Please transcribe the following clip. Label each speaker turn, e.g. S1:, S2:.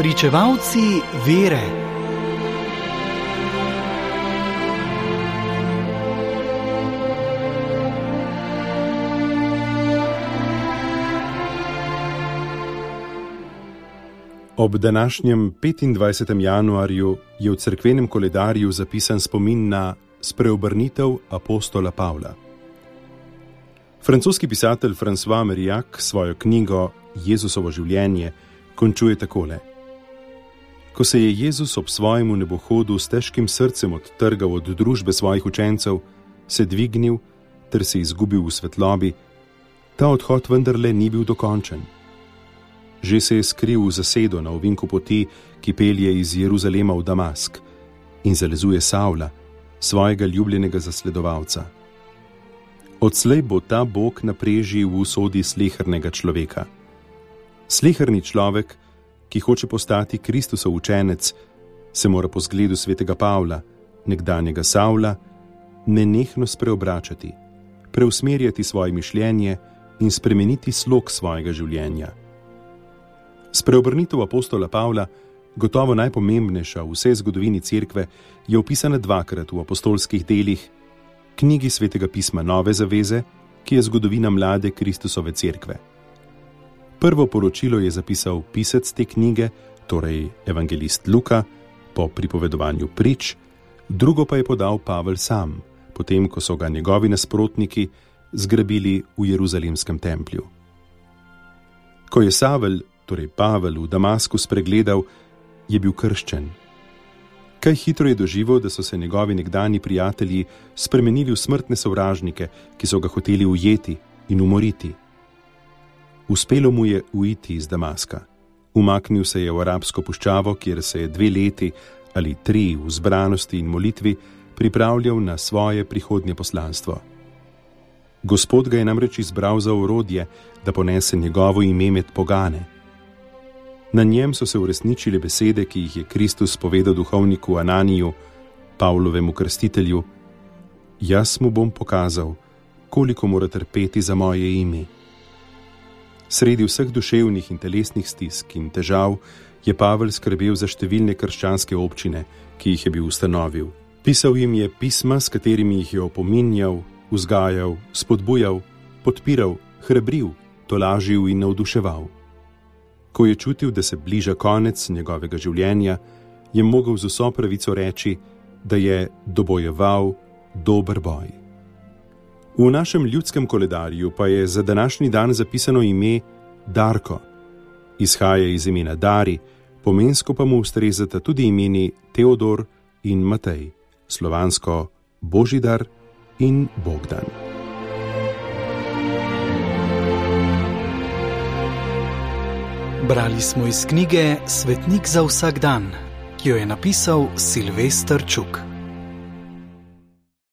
S1: Pričevalci vere.
S2: Ob današnjem 25. januarju je v cerkvenem koledarju zapisan spomin na spreobrnitev apostola Pavla. Francoski pisatelj François Meriac svojo knjigo Jezusovo življenje končuje takole: Ko se je Jezus ob svojem nebohodu s težkim srcem odtrgal od družbe svojih učencev, se dvignil ter se izgubil v svetlobi, ta odhod vendarle ni bil dokončen. Že se je skril v zasedo na ovinku poti, ki pelje iz Jeruzalema v Damask in zalezuje Savla, svojega ljubljenega zasledovalca. Odslej bo ta Bog naprežil v usodi slehrnega človeka. Slehrni človek, ki hoče postati Kristusov učenec, se mora po zgledu svetega Pavla, nekdanjega Savla, nenehno spreobračati, preusmerjati svoje mišljenje in spremeniti slog svojega življenja. Spreobrnitev apostola Pavla, gotovo najpomembnejša v vsej zgodovini cerkve, je opisana dvakrat v apostolskih delih, knjigi svetega pisma Nove Zaveze, ki je zgodovina mlade Kristusove cerkve. Prvo poročilo je zapisal pisec te knjige, torej evangelist Luka, po pripovedovanju prič, drugo pa je podal Pavel sam, potem ko so ga njegovi nasprotniki zgrabili v Jeruzalemskem templju. Ko je Savel torej Pavel v Damasku spregledal, je bil krščen. Kaj hitro je doživel, da so se njegovi nekdani prijatelji spremenili v smrtne sovražnike, ki so ga hoteli ujeti in umoriti. Uspelo mu je uiti iz Damaska. Umaknil se je v arabsko puščavo, kjer se je dve leti ali tri v zbranosti in molitvi pripravljal na svoje prihodnje poslanstvo. Gospod ga je namreč izbral za orodje, da ponese njegovo ime med pogane. Na njem so se uresničile besede, ki jih je Kristus povedal duhovniku Ananiju, Pavlovemu krstitelju: Jaz mu bom pokazal, koliko mora trpeti za moje ime. Sredi vseh duševnih in telesnih stisk in težav je Pavel skrbel za številne krščanske občine, ki jih je bil ustanovil. Pisal jim je pisma, s katerimi jih je opominjal, vzgajal, spodbujal, podpiral, hrabril, tolažil in navduševal. Ko je čutil, da se bliža konec njegovega življenja, je mogel z vso pravico reči, da je dobojeval dober boj. V našem ljudskem koledarju pa je za današnji dan zapisano ime Darko. Izhaja iz imena Dari, pomensko pa mu ustrezata tudi imeni Teodor in Matej, slovansko Božidar in Bogdan.
S1: Brali smo iz knjige Svetnik za vsak dan, ki jo je napisal Silvestr Čuk.